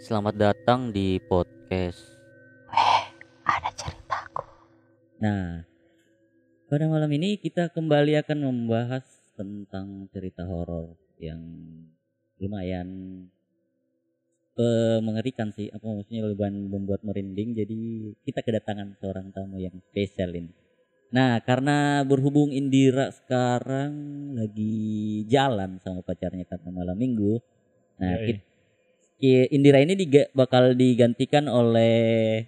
Selamat datang di podcast. Ada ceritaku. Nah, pada malam ini kita kembali akan membahas tentang cerita horor yang lumayan eh, mengerikan sih. Apa maksudnya lumayan membuat merinding. Jadi kita kedatangan seorang tamu yang spesial ini. Nah, karena berhubung Indira sekarang lagi jalan sama pacarnya karena malam minggu. Nah, kita, Indira ini diga- bakal digantikan oleh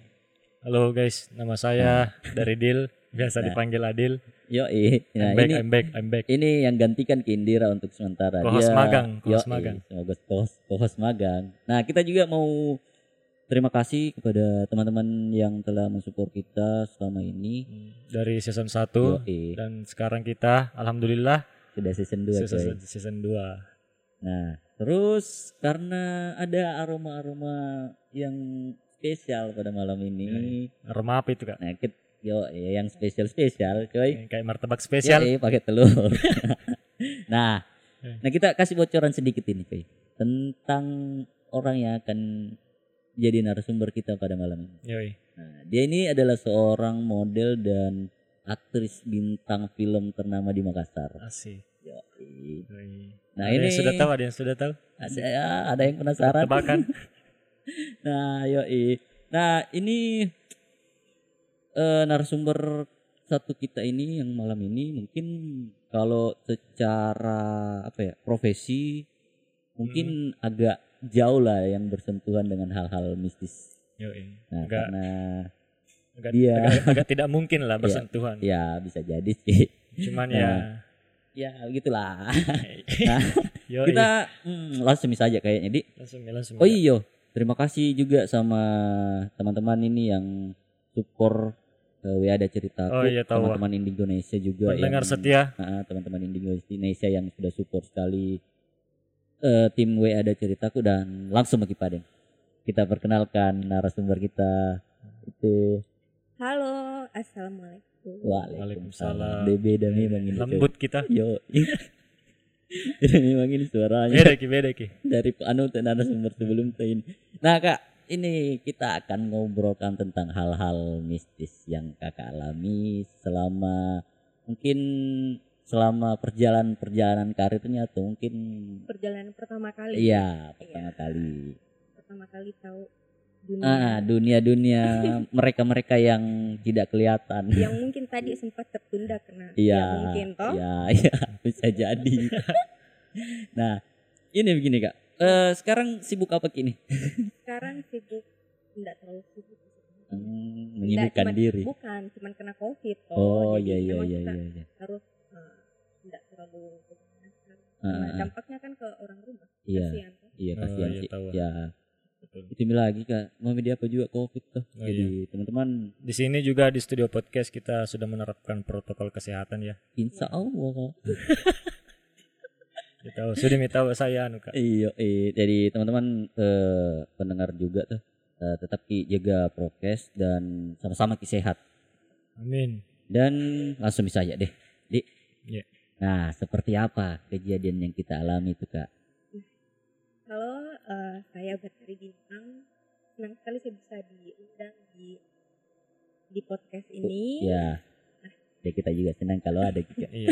Halo guys, nama saya dari Dil, biasa Nah. dipanggil Adil. Yoi. Nah, I'm back, ini I'm back, I'm back. ini yang gantikan ke Indira untuk sementara. Co-host Dia- magang, Yoi, magang. Semoga co-host, co-host magang. Nah, kita juga mau terima kasih kepada teman-teman yang telah mensupport kita selama ini. Dari season 1 Yoi. dan sekarang kita alhamdulillah Sudah season 2 season, season 2. Nah, terus karena ada aroma-aroma yang spesial pada malam ini. Aroma apa itu, Kak? Nah, kita yo yang spesial-spesial, coy. Yang Kayak martabak spesial. Ya, pakai telur. nah, nah kita kasih bocoran sedikit ini, cuy. Tentang orang yang akan jadi narasumber kita pada malam ini. Yoi. Nah, dia ini adalah seorang model dan aktris bintang film ternama di Makassar. Asik. Yoi. Yoi. Nah, ada ini yang sudah tahu, ada yang sudah tahu. Ada, ya, ada yang penasaran. Tebakan. Nah, yoi. Nah, ini eh narasumber satu kita ini yang malam ini mungkin kalau secara apa ya profesi mungkin agak jauh lah yang bersentuhan dengan hal-hal mistis. Yoi. Nah, Agak, karena agak, dia- agak, agak tidak mungkin lah bersentuhan. ya bisa jadi sih. Cuman Nah. ya. Ya begitulah. Nah, kita hmm, langsung saja kayaknya di. langsung ya, langsung. Oh ya. iya, terima kasih juga sama teman-teman ini yang support uh, WA ada cerita Oh iya, tahu, teman-teman Indonesia juga Pendengar yang setia. Teman-teman Indonesia yang sudah support sekali eh, tim WA ada ceritaku dan langsung bagi Padeng. Kita perkenalkan narasumber kita itu Halo, assalamualaikum. Waalaikumsalam. DB dan memang ini. Lembut kita. Yo. Ini suaranya Beda ki, beda ki. dari anu dan narasumber sebelum tuh ini. Nah kak, ini kita akan ngobrolkan tentang hal-hal mistis yang kakak alami selama mungkin selama perjalanan perjalanan karirnya atau mungkin Perjalanan pertama kali. iya pertama kali. Pertama kali tahu dunia. Ah dunia dunia mereka mereka yang tidak kelihatan. Yang mungkin tadi sempat tertunda karena Iya. ya mungkin toh. Iya, iya, bisa jadi. nah, ini begini kak. Eh sekarang sibuk apa kini? Sekarang sibuk tidak terlalu sibuk. Hmm, menyibukkan cuman- diri. Bukan, cuman kena covid toh. Oh Jadi iya iya memang iya kita iya. iya. Harus eh, tidak terlalu. Ah, Nah, ah, dampaknya kan ke orang rumah. Iya. Kasihan. Iya Oh, kasihan iya, sih. Ya Betul. itu lagi kak. Mau media apa juga covid tuh. Oh, Jadi teman-teman Di sini juga di studio podcast kita sudah menerapkan protokol kesehatan ya. insya Allah. Kita tahu sudah minta saya anu Kak. Iya, eh, jadi teman-teman eh, pendengar juga tuh eh, tetap jaga prokes dan sama-sama ki sehat. Amin. Dan langsung bisa aja deh. Di. Iya. Nah, seperti apa kejadian yang kita alami itu kak? Halo, eh, saya Betari Bintang. Senang sekali saya bisa diundang di di podcast ini. Ya, ya kita juga senang kalau ada juga. Iya.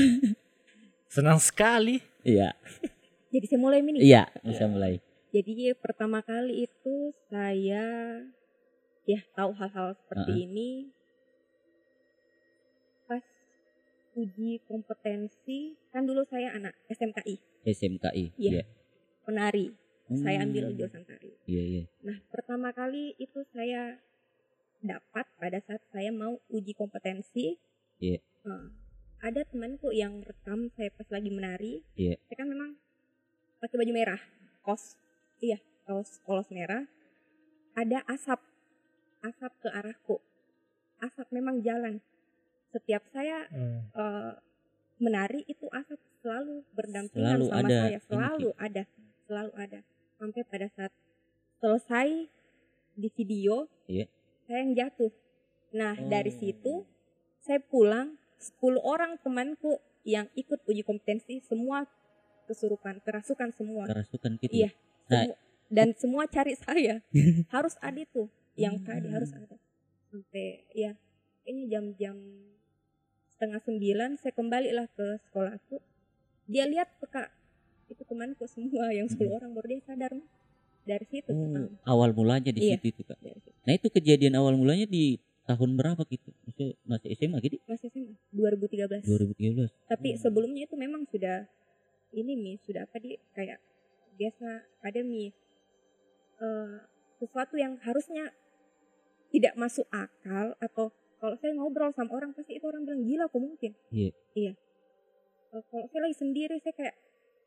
Senang sekali. Iya, Jadi saya mulai ini. iya bisa mulai. Jadi pertama kali itu saya ya tahu hal-hal seperti Uh-uh. ini pas uji kompetensi kan dulu saya anak SMKI SMKI. Iya. penari. Saya Hmm, ambil jurusan tari. Iya iya. Nah, pertama kali itu saya dapat pada saat saya mau uji kompetensi. Iya. Eh, ada temanku yang rekam saya pas lagi menari. Iya. Saya kan memang pakai baju merah, kos, iya, kaos polos merah. Ada asap, asap ke arahku. Asap memang jalan. Setiap saya Hmm. eh, menari itu asap selalu berdampingan Selalu sama ada saya, selalu ada, selalu ada. Sampai pada saat selesai di video, Iya. saya yang jatuh. Nah dari Oh. situ saya pulang, 10 orang temanku yang ikut uji kompetensi semua kesurupan, kerasukan semua. Kerasukan gitu. Iya. Nah, dan semua cari saya harus ada tuh yang tadi harus ada sampai ya kayaknya jam-jam setengah sembilan saya kembali lah ke sekolahku dia lihat kak itu temanku semua yang 10 orang baru dia sadar dari situ Oh, awal mulanya di Iya. situ itu kak. Nah itu kejadian awal mulanya di tahun berapa gitu? Masih masih SMA gitu? masih SMA 2013 2013. tapi Hmm. sebelumnya itu memang sudah ini mi sudah apa di kayak biasa ada mi eh, sesuatu yang harusnya tidak masuk akal atau kalau saya ngobrol sama orang pasti itu orang bilang gila kok mungkin Iya. iya Eh, kalau saya lagi sendiri saya kayak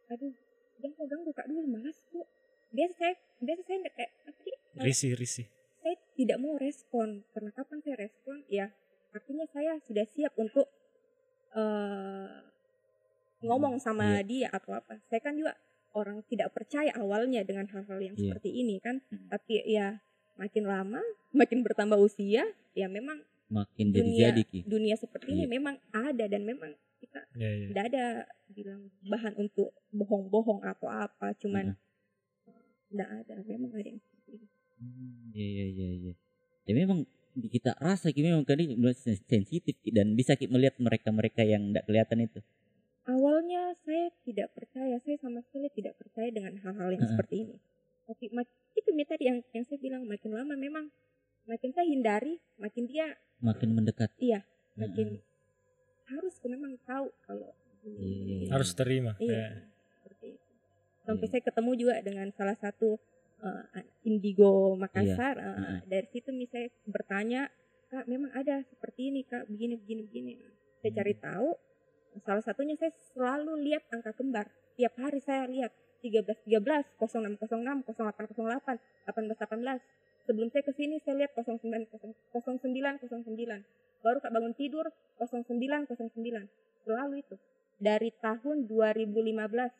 aduh jangan kok ganggu kak dulu malas kok biasa saya biasa saya nggak kayak apa sih kalau Risih, risih. saya tidak mau respon karena kapan saya respon ya artinya saya sudah siap untuk eh ngomong sama dia atau apa saya kan juga orang tidak percaya awalnya dengan hal-hal yang Iya. seperti ini kan Hmm. tapi ya makin lama makin bertambah usia ya memang Makin jadi dunia jadi ki. dunia seperti ini Iya. memang ada dan memang kita Ya, ya. tidak ada bilang bahan untuk bohong-bohong atau apa cuman tidak ada memang ada yang Iya iya iya iya. Ya memang kita rasa ki memang kan ini sen- sensitif dan bisa ki melihat mereka-mereka yang tidak kelihatan itu. awalnya saya tidak percaya saya sama sekali tidak percaya dengan hal-hal yang Heeh. seperti ini tapi itu mi tadi yang yang saya bilang makin lama memang makin saya hindari makin dia Makin mendekat. iya makin harus memang tahu kalau Iya. Harus terima. iya Ya. seperti itu sampai Iya. saya ketemu juga dengan salah satu eh, Indigo Makassar eh, Heeh. dari situ nih saya bertanya kak memang ada seperti ini kak begini begini begini. Saya Hmm. cari tahu salah satunya saya selalu lihat angka kembar. Tiap hari saya lihat 13 13 0606 0808 18 18 sebelum saya ke sini saya lihat 09 09 09 baru kak bangun tidur 09 09 selalu itu. Dari tahun 2015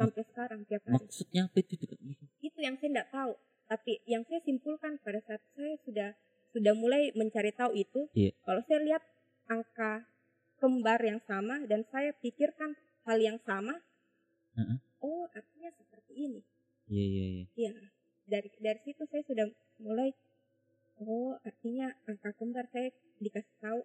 sampai sekarang tiap hari Maksudnya apa itu? Kak? itu yang saya tidak tahu tapi yang saya simpulkan pada saat saya sudah sudah mulai mencari tahu itu Iya. kalau saya lihat angka kembar yang sama dan saya pikirkan hal yang sama Heeh. oh artinya seperti ini Iya iya iya. ya dari dari situ saya sudah mulai oh artinya angka kembar saya dikasih tahu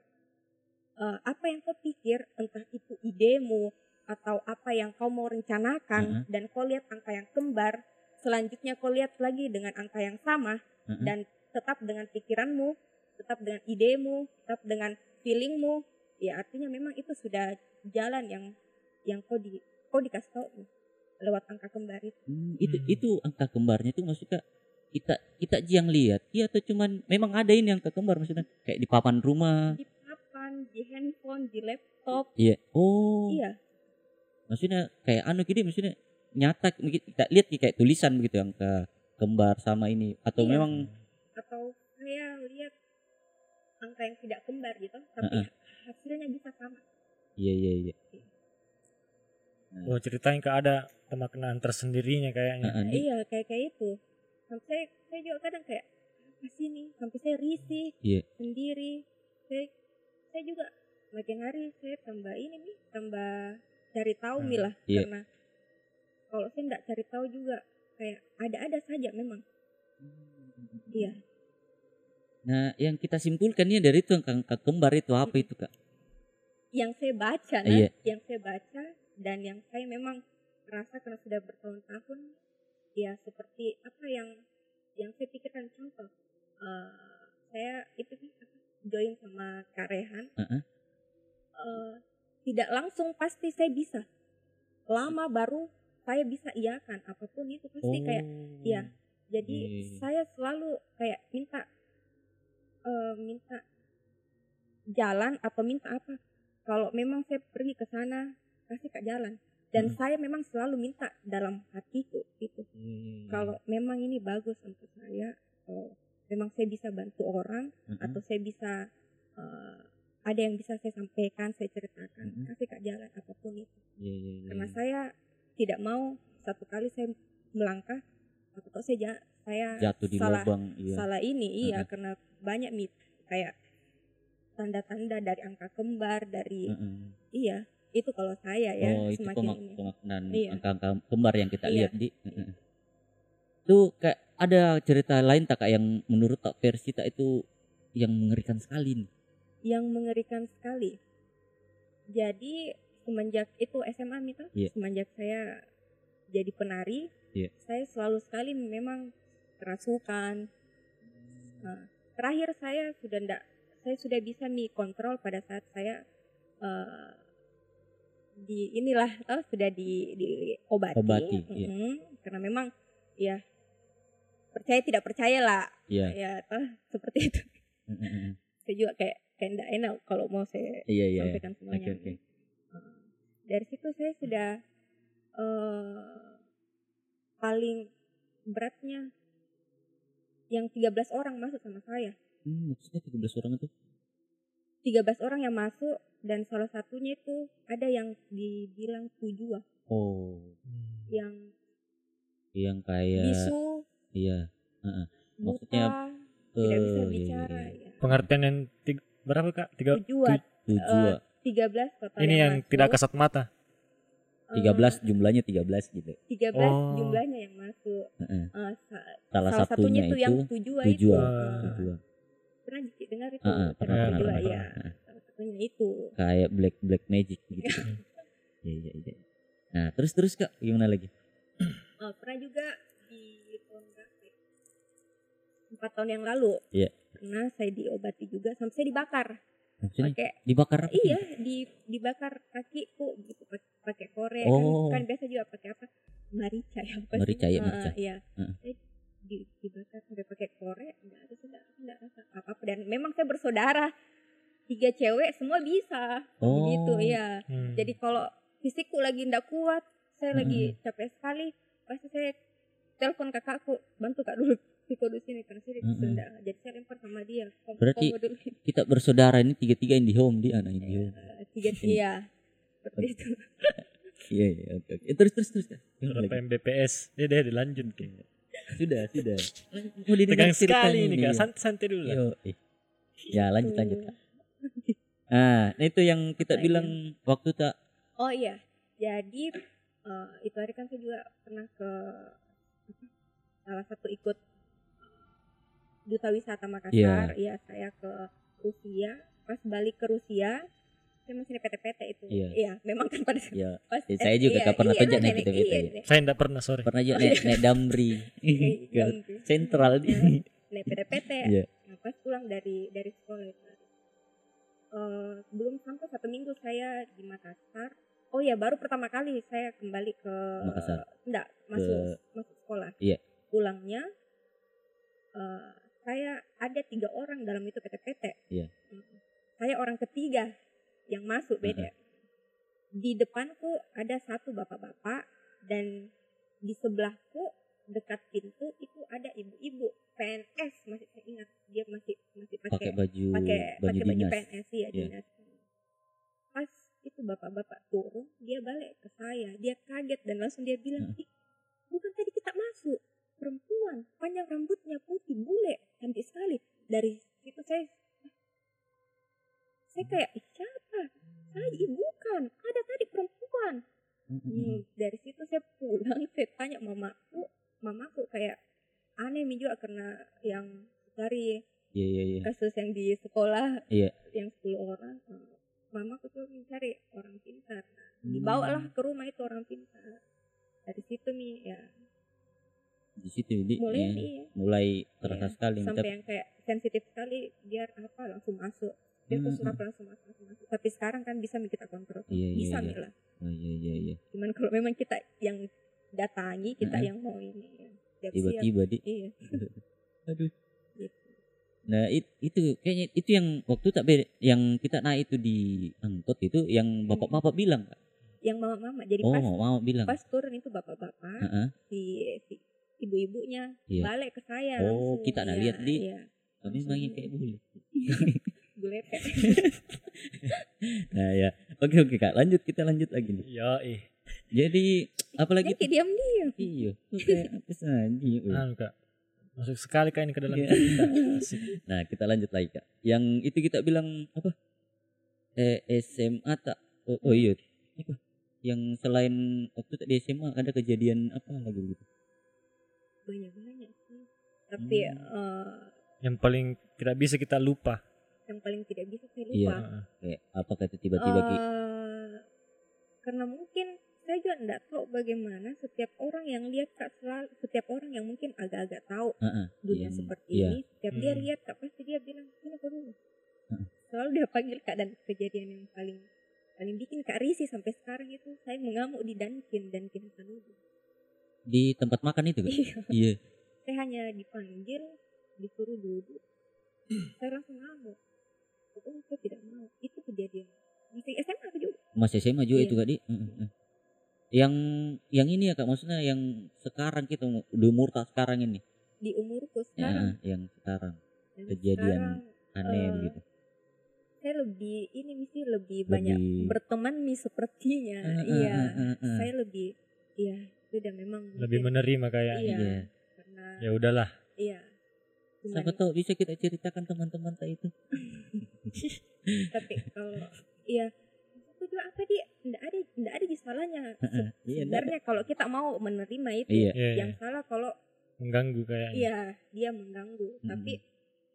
eh, apa yang kau pikir entah itu idemu atau apa yang kau mau rencanakan Mm-mm. dan kau lihat angka yang kembar selanjutnya kau lihat lagi dengan angka yang sama Heeh. dan tetap dengan pikiranmu tetap dengan idemu tetap dengan feelingmu. Ya artinya memang itu sudah jalan yang yang kau di kau dikasih tahu nih, lewat angka kembar itu. Hmm, itu Hmm. itu angka kembarnya itu maksudnya kita kita yang lihat. Iya atau cuman memang ada ini angka kembar maksudnya? Kayak di papan rumah. Di papan di handphone di laptop. Iya. Oh. Iya maksudnya kayak anu gini maksudnya nyata kita lihat kayak tulisan begitu angka kembar sama ini. Atau Iya. memang atau saya lihat angka yang tidak kembar gitu tapi hasilnya bisa sama. Iya iya iya. Oh ceritain ke ada pemaknaan tersendirinya kayaknya. Ini- iya kayak kayak itu. Sampai saya, saya juga kadang kayak apa sih nih sampai saya risih Iya. sendiri tahu Hmm, lah iya. karena kalau saya nggak cari tahu juga kayak ada-ada saja memang iya nah yang kita simpulkan ini dari itu angka kembar itu apa itu kak yang saya baca nah, Iya. yang saya baca dan yang saya memang rasa karena sudah bertahun-tahun ya seperti apa yang yang saya pikirkan contoh eh, saya itu apa, join sama Kak Rehan Heeh. Eh, tidak langsung pasti saya bisa lama baru saya bisa iakan apa pun itu pasti kayak iya. jadi iya. saya selalu kayak minta eh, minta jalan atau minta apa kalau memang saya pergi ke sana kasih kak jalan dan Hmm. saya memang selalu minta dalam hatiku itu Hmm. kalau memang ini bagus untuk saya oh, memang saya bisa bantu orang Heeh. atau saya bisa eh, ada yang bisa saya sampaikan saya ceritakan Mm-mm. kasih kak jalan apa pun itu Iya, iya, iya, karena iya. saya tidak mau satu kali saya melangkah atau saya ja- saya jatuh di salah lubang iya salah ini iya Heeh. karena banyak mit kayak tanda-tanda dari angka kembar dari Heeh. iya itu kalau saya ya oh itu semakin pemaknaan Iya. angka-angka kembar yang kita Iya. lihat di Heeh. tuh kayak ada cerita lain tak kak yang menurut tak versi tak itu yang mengerikan sekali nih. yang mengerikan sekali. Jadi semenjak itu SMA Mita, Iya. semenjak saya jadi penari, Iya. saya selalu sekali memang kerasukan. Nah, terakhir saya sudah ndak, saya sudah bisa mi kontrol pada saat saya eh, di inilah oh, sudah di diobati, Obati, iya. Mm-mm. karena memang ya percaya tidak percaya lah, Iya. ya toh seperti itu. Mm, mm, mm. Saya juga kayak kayak enak kalau mau saya Iya iya. sampaikan Oke semuanya. oke. Uh, Dari situ saya sudah eh paling beratnya yang 13 orang masuk sama saya. Hmm, maksudnya 13 orang itu? 13 orang yang masuk dan salah satunya itu ada yang dibilang tujua Oh, yang yang kayak bisu, iya. Heeh. buta, Maksudnya, tidak bisa Oh, iya, bicara iya. ya. Pengertian yang tiga, berapa kak? Tiga. Tujua Tujua. eh, 13 total Ini yang masuk. tidak kasat mata. Eh, 13 jumlahnya 13 gitu. 13 Oh. jumlahnya yang masuk. Heeh. Eh, sa- Salah, salah satunya satunya tuh yang itu tujua, tujua. itu. Ah. Eh, Tujua. pernah dengar itu Heeh, pernah, tentang pernah, tujua pernah, ya. pernah. Salah satunya itu. Kayak black black magic gitu. Hmm. Iya iya iya. Nah, terus terus Kak, gimana lagi? Eh, pernah juga di tahun berapa? Empat tahun yang lalu. Iya. Pernah saya diobati juga sampai saya dibakar. Maksudnya Pakai dibakar apa? iya di dibakar kakiku gitu pakai korek Oh. kan, kan biasa juga pakai apa? Marica ya apa sih? Merica, ya, Eh, merica. iya. Saya di, dibakar sampai pakai korek enggak ada sudah enggak rasa apa-apa dan memang saya bersaudara tiga cewek semua bisa Oh. gitu ya Hmm. jadi kalau fisikku lagi ndak kuat saya lagi capek sekali pasti saya telepon kakakku bantu kak dulu pikul di sini karena saya Mm-mm. sudah jadi saya lempar sama dia Kom- Berarti- kombo dulu Kita bersaudara ini tiga-tiga di home di anak di home. Eh, tiga iya seperti itu Iya iya oke oke. Eh, Terus terus terus. Kak. Gimana Berapa lagi? MBPS? Dia deh dilanjut kayaknya. Sudah sudah. Mau didengar Tegang sekali ini kak. Santai-santai dulu lah. Yo, eh. Ya lanjut lanjut Kak. Nah, nah itu yang kita Nah, bilang waktu tak oh iya jadi eh, itu hari kan saya juga pernah ke salah satu ikut duta wisata Makassar iya saya ke Rusia pas balik ke Rusia saya masih di PT-PT itu Iya. memang kan pada ya pas Ya, saya juga kan pernah iya, kerja naik PT-PT iya, ya. Saya enggak pernah sorry. pernah juga naik, naik damri Iya, ke gitu. sentral di naik PT-PT Iya. nah, pas pulang dari dari sekolah itu eh, belum sampai satu minggu saya di Makassar oh ya baru pertama kali saya kembali ke Makassar. enggak masuk masuk sekolah Iya. pulangnya eh, saya ada tiga orang dalam itu PT-PT. Mm. saya orang ketiga yang masuk beda di depanku ada satu bapak-bapak dan di sebelahku dekat pintu itu ada ibu-ibu. PNS masih saya ingat. Dia masih masih pakai pakai baju pakai baju pakai baju dinas. PNS ya Iya. dinas. Pas itu bapak-bapak turun dia balik ke saya. Dia kaget dan langsung dia bilang. "Ih, bukan tadi kita masuk perempuan panjang rambutnya putih bule cantik sekali. Dari situ saya saya kayak "Ih, siapa? Saya "Ih, bukan ada tadi perempuan Hmm, dari situ saya pulang saya tanya mamaku mamaku kayak aneh nih juga karena yang dari iya iya iya kasus yang di sekolah Iya. yang 10 orang eh, mamaku tuh mencari orang pintar dibawalah ke rumah itu orang pintar dari situ nih ya di situ di mulai ya, nih mulai sekali sampai tapi yang kayak sensitif sekali biar apa langsung masuk. Dia Hmm, kesurat langsung masuk, langsung masuk. Tapi sekarang kan bisa kita kontrol. Iya iya bisa iya. lah? Oh, iya iya iya. Cuman kalau memang kita yang datangi kita Heeh. yang mau ini ya tiba-tiba di iya. Aduh. Gitu. nah it- itu kayaknya itu yang waktu tak beda yang kita naik itu di angkot itu yang bapak-bapak bilang Kak. yang mama-mama jadi oh pas mama bilang. pas turun itu bapak-bapak Heeh. si, si ibu-ibunya Iya. balik ke saya Oh, langsung. kita nak Iya, lihat di- iya. kami manggil kayak bule Gulepek. nah ya oke oke kak lanjut kita lanjut lagi nih Ya eh. jadi apalagi Dia kayak diam-diam. iya kayak apa saja weh. Anu kak. Masuk sekali kak ini ke dalam Iya. Nah, kita lanjut lagi, Kak. Yang itu kita bilang apa? Eh, SMA tak? Oh, oh iya. Apa? Yang selain waktu tak di SMA ada kejadian apa lagi gitu? Banyak banyak sih tapi Hmm. eh, Yang paling tidak bisa kita lupa. yang paling tidak bisa saya Iya. lupa Heeh. Kayak apa kata tiba-tiba? Eh, karena mungkin saya juga tidak tahu bagaimana setiap orang yang lihat kak selalu setiap orang yang mungkin agak-agak tahu Heeh, dunia yang- seperti iya. ini setiap dia Hmm. lihat kak pasti dia bilang sini kau dulu Heeh. selalu dia panggil kak dan kejadian yang paling paling bikin kak risih sampai sekarang itu saya mengamuk di Dunkin Dunkin Sanudu Di tempat makan itu Kak? iya Iya. saya hanya dipanggil disuruh duduk saya langsung ngamuk pokoknya saya tidak mau itu kejadian masih SMA juga Masih SMA juga Iya. itu Kak Di. Heeh, heeh. Yang yang ini ya Kak, maksudnya yang sekarang kita di umur tak sekarang ini. di umurku Ya, sekarang yang sekarang Dan kejadian sekarang, aneh eh, begitu. saya lebih ini mesti lebih, Lebih- banyak berteman nih sepertinya Eh, eh, iya eh, eh, eh. saya lebih iya sudah memang Lebih mungkin- menerima kayaknya. iya Iya. karena Ya udahlah. iya Siapa tahu bisa kita ceritakan teman-teman tak itu. tapi kalau iya itu juga apa dia enggak ada enggak ada di salahnya Iya, sebenarnya kalau kita mau menerima itu Iya. Iya, yang iya. salah kalau mengganggu kayaknya. iya dia mengganggu Mm-mm. tapi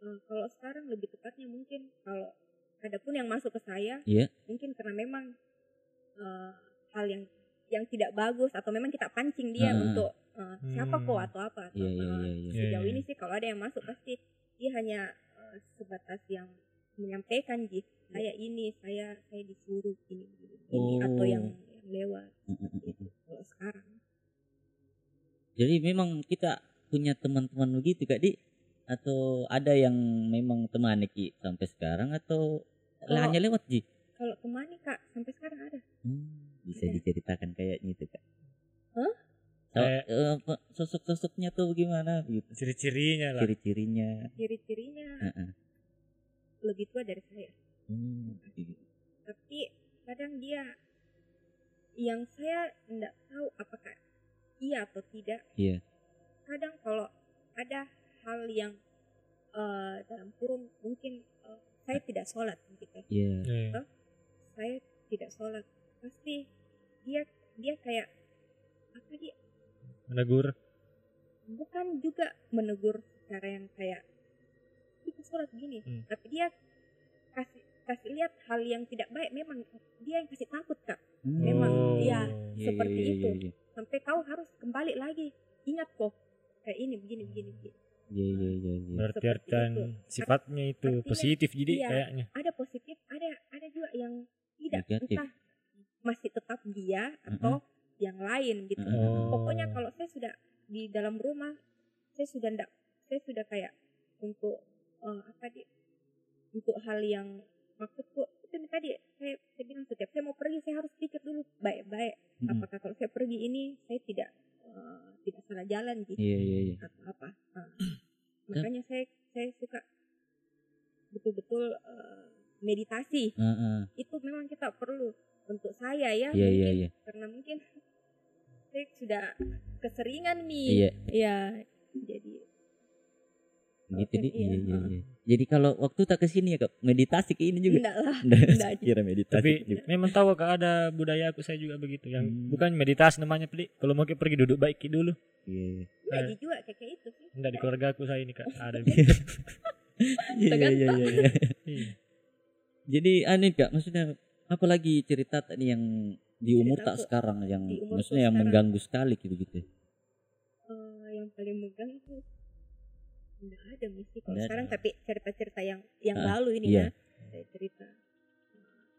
eh, kalau sekarang lebih tepatnya mungkin kalau ada pun yang masuk ke saya Iya. mungkin karena memang eh, hal yang yang tidak bagus atau memang kita pancing dia Ah. untuk eh, siapa Hmm. kok atau apa Iya, iya, Eh, iya, iya. sejauh Iya, ini iya. sih kalau ada yang masuk pasti dia hanya eh, sebatas yang menyampaikan ji saya ini saya saya disuruh ini ini, ini atau Oh. yang, yang lewat Heeh, heeh, heeh. kalau sekarang Jadi memang kita punya teman-teman begitu Kak Di atau ada yang memang temani Ki sampai sekarang atau Kalau- hanya lewat Ji? kalau ke mana kak sampai sekarang ada Hmm, bisa Ada. diceritakan kayaknya itu Kak. Hah? So- Kayak- eh, apa, sosok-sosoknya tuh bagaimana gitu? Ciri-cirinya lah. Ciri-cirinya. ciri-cirinya Heeh. lebih tua dari saya Hmm, tapi kadang dia yang saya tidak tahu apakah iya atau tidak Iya. kadang kalau ada hal yang eh, dalam kurung mungkin eh, saya tidak sholat gitu Iya. Iya. saya tidak sholat pasti dia dia kayak apa dia Menegur. bukan juga menegur secara yang kayak kita sholat gini Hmm. tapi dia kasih kasih lihat hal yang tidak baik memang dia yang kasih takut kak Hmm. Memang, Oh. iya. Iya, seperti iya, itu. iya, iya. sampai kau harus kembali lagi ingat kok kayak ini begini begini, begini. Iya, iya, iya, iya. Berarti Seperti artian itu. sifatnya itu Artinya, positif jadi iya. kayaknya. ada positif ada ada juga yang tidak Negatif. entah masih tetap dia atau yang lain gitu. Oh. pokoknya kalau saya sudah di dalam rumah saya sudah ndak saya sudah kayak untuk eh, apa di untuk hal yang maksudku itu tadi saya, saya bilang setiap saya mau pergi saya harus pikir dulu baik-baik Mm-mm. apakah kalau saya pergi ini saya tidak eh, tidak salah jalan gitu Iya, iya, iya. atau apa Nah, makanya saya saya suka betul-betul eh, meditasi Heeh. itu memang kita perlu untuk saya ya Iya, iya, mungkin. iya. karena mungkin saya sudah keseringan nih Iya. ya jadi Gitu di. iya. Iya, iya, iya. Jadi kalau waktu tak ke sini ya Kak, meditasi ke ini juga. enggak lah Nggak, enggak kira meditasi Tapi juga. memang tahu kak ada budaya aku saya juga begitu yang Hmm. bukan meditasi namanya pli. Kalau mau pergi duduk baik ki dulu. Iya. enggak Eh. Ji, juga kayak itu sih Enggak di keluarga aku saya ini kak ada. Iya, iya, iya, iya, iya. Iya. Jadi aneh Kak, maksudnya apalagi cerita tadi yang di umur Cerita tak sekarang yang maksudnya yang sekarang. mengganggu sekali gitu gitu. Eh, yang paling mengganggu enggak ada misi kalau sekarang ada. tapi cerita-cerita yang yang Ah, lalu ini iya. ya saya cerita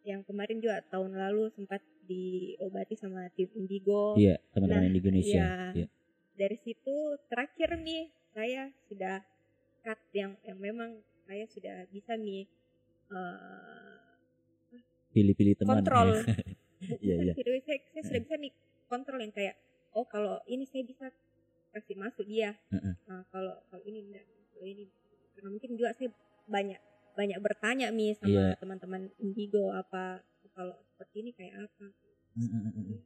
yang kemarin juga tahun lalu sempat diobati sama tim Indigo Iya, teman-teman Nah, di Indonesia. iya. Iya. dari situ terakhir nih saya sudah cut yang yang memang saya sudah bisa nih eh, Pilih-pilih teman. kontrol Iya, iya. Gitu, saya, saya sudah bisa nih kontrol yang kayak oh kalau ini saya bisa kasih masuk dia Heeh. Nah, kalau kalau ini enggak kalau ini karena mungkin juga saya banyak banyak bertanya nih sama Iya. teman-teman Indigo apa kalau seperti ini kayak apa Heeh.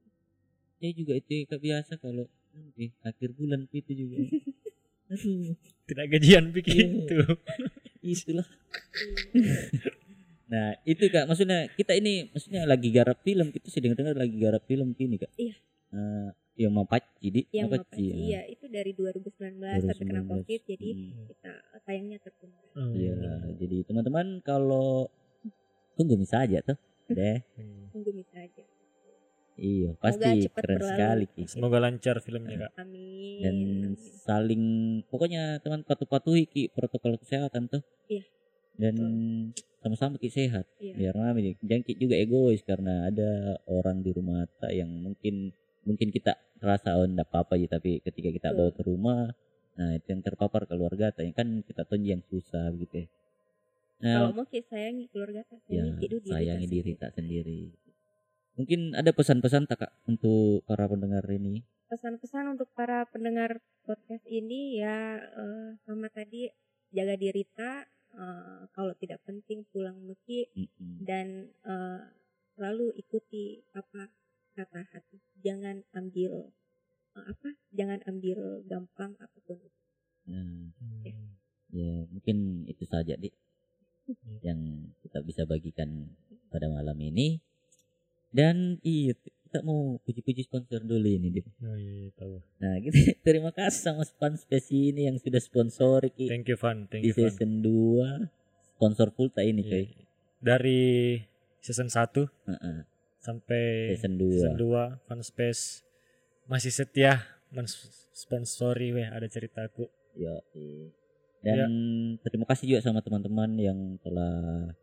Saya juga itu Kak biasa kalau nanti akhir bulan itu juga. Aduh, Tidak gajian Iya. begitu. itulah. Nah, itu Kak, maksudnya kita ini maksudnya lagi garap film, kita sedang dengar lagi garap film gini Kak. Iya. Eh, yang Mapaci di yang Mapaci, Mapaci ya. ya itu dari 2019, tapi kena 2019. covid jadi Hmm. kita tayangnya tertunda Oh, Iya, jadi teman-teman kalau tunggu saja tuh deh. Hmm. tunggu bisa aja Iya, pasti keren berlalu. sekali Ki. Semoga lancar filmnya kak. amin Dan amin. saling pokoknya teman patuh-patuhi Ki protokol kesehatan tuh. Iya. Dan sama-sama Ki sehat. Iya. Biar mami jangan Ki juga egois karena ada orang di rumah tak yang mungkin mungkin kita rasa oh enggak apa-apa ya tapi ketika kita Betul. bawa ke rumah nah itu yang terpapar keluarga tak kan kita tuh yang susah gitu ya. Nah, kalau mau kita sayangi keluarga kita ya sayangi hidup diri sayangi kita diri tak sendiri mungkin ada pesan-pesan tak kak untuk para pendengar ini pesan-pesan untuk para pendengar podcast ini ya eh, sama tadi jaga diri tak eh, kalau tidak penting pulang meski Mm-mm. dan eh, selalu ikuti apa kata hati jangan ambil eh, apa jangan ambil gampang apa pun itu. Nah, Hmm. ya mungkin itu saja di Hmm. yang kita bisa bagikan pada malam ini dan iya kita mau puji-puji sponsor dulu ini Dit. Oh, iya, iya, tahu. nah kita terima kasih sama spon spesi ini yang sudah sponsori Ki, Thank you Van, thank di you season 2 sponsor full tak ini Iya. coy Dari season 1 Heeh, sampai season season 2 2 Fun Space masih setia mensponsori weh ada ceritaku. Yo, dan terima kasih juga sama teman-teman yang telah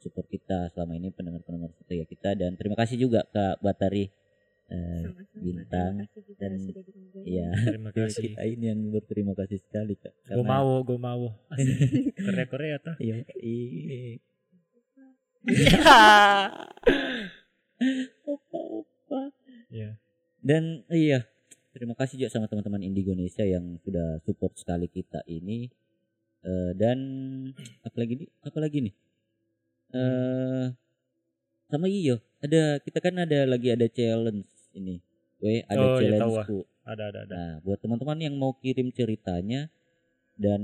support kita selama ini pendengar-pendengar setia kita dan terima kasih juga Kak Batari eh, Sama-sama. Bintang Terima kasih juga dan-. Iya, Terima kasih. kita ini yang berterima kasih sekali kak. Gue mau, gue mau. Korea Korea tuh. Iya, iya. Opa, opa. Iya. Dan iya, terima kasih juga sama teman-teman Indonesia yang sudah support sekali kita ini. Eh, dan apalagi nih? Apalagi nih? Eh, sama iyo, ada kita kan ada lagi ada challenge ini. Weh, ada Oh, iya, tahu, challenge ah. ku. Ada ada ada. Nah, buat teman-teman yang mau kirim ceritanya dan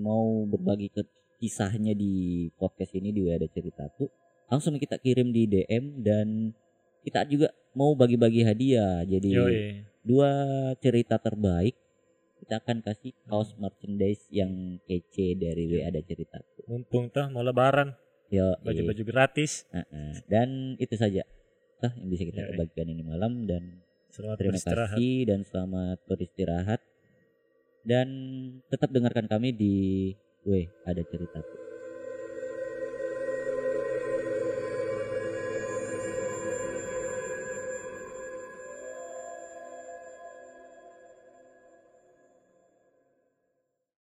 mau berbagi ke kisahnya di podcast ini di Ada Ceritaku, langsung kita kirim di DM dan kita juga mau bagi-bagi hadiah. Jadi Yoi. dua cerita terbaik kita akan kasih kaos merchandise yang kece dari W Ada Ceritaku. Mumpung tuh mau lebaran, Yo, baju-baju gratis. dan itu saja Tah, yang bisa kita Yoi. bagikan ini malam dan Selamat Terima beristirahat. kasih dan selamat beristirahat. Dan tetap dengarkan kami di W ada ceritaku.